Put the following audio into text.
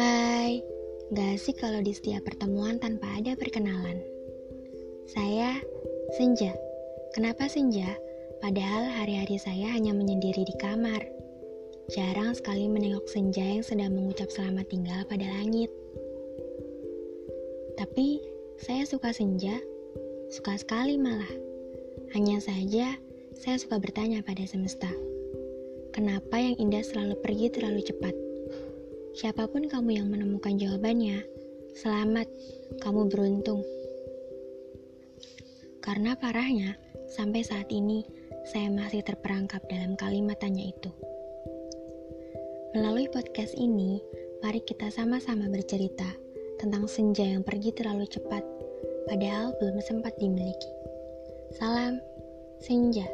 Hai, gak sih kalau di setiap pertemuan tanpa ada perkenalan. Saya Senja. Kenapa Senja? Padahal hari-hari saya hanya menyendiri di kamar. Jarang sekali menengok senja yang sedang mengucap selamat tinggal pada langit. Tapi saya suka senja, suka sekali malah. Hanya saja saya suka bertanya pada semesta. Kenapa yang indah selalu pergi terlalu cepat? Siapa pun kamu yang menemukan jawabannya, selamat, kamu beruntung. Karena parahnya, sampai saat ini saya masih terperangkap dalam kalimat tanya itu. Melalui podcast ini, mari kita sama-sama bercerita tentang senja yang pergi terlalu cepat, padahal belum sempat dimiliki. Salam, senja.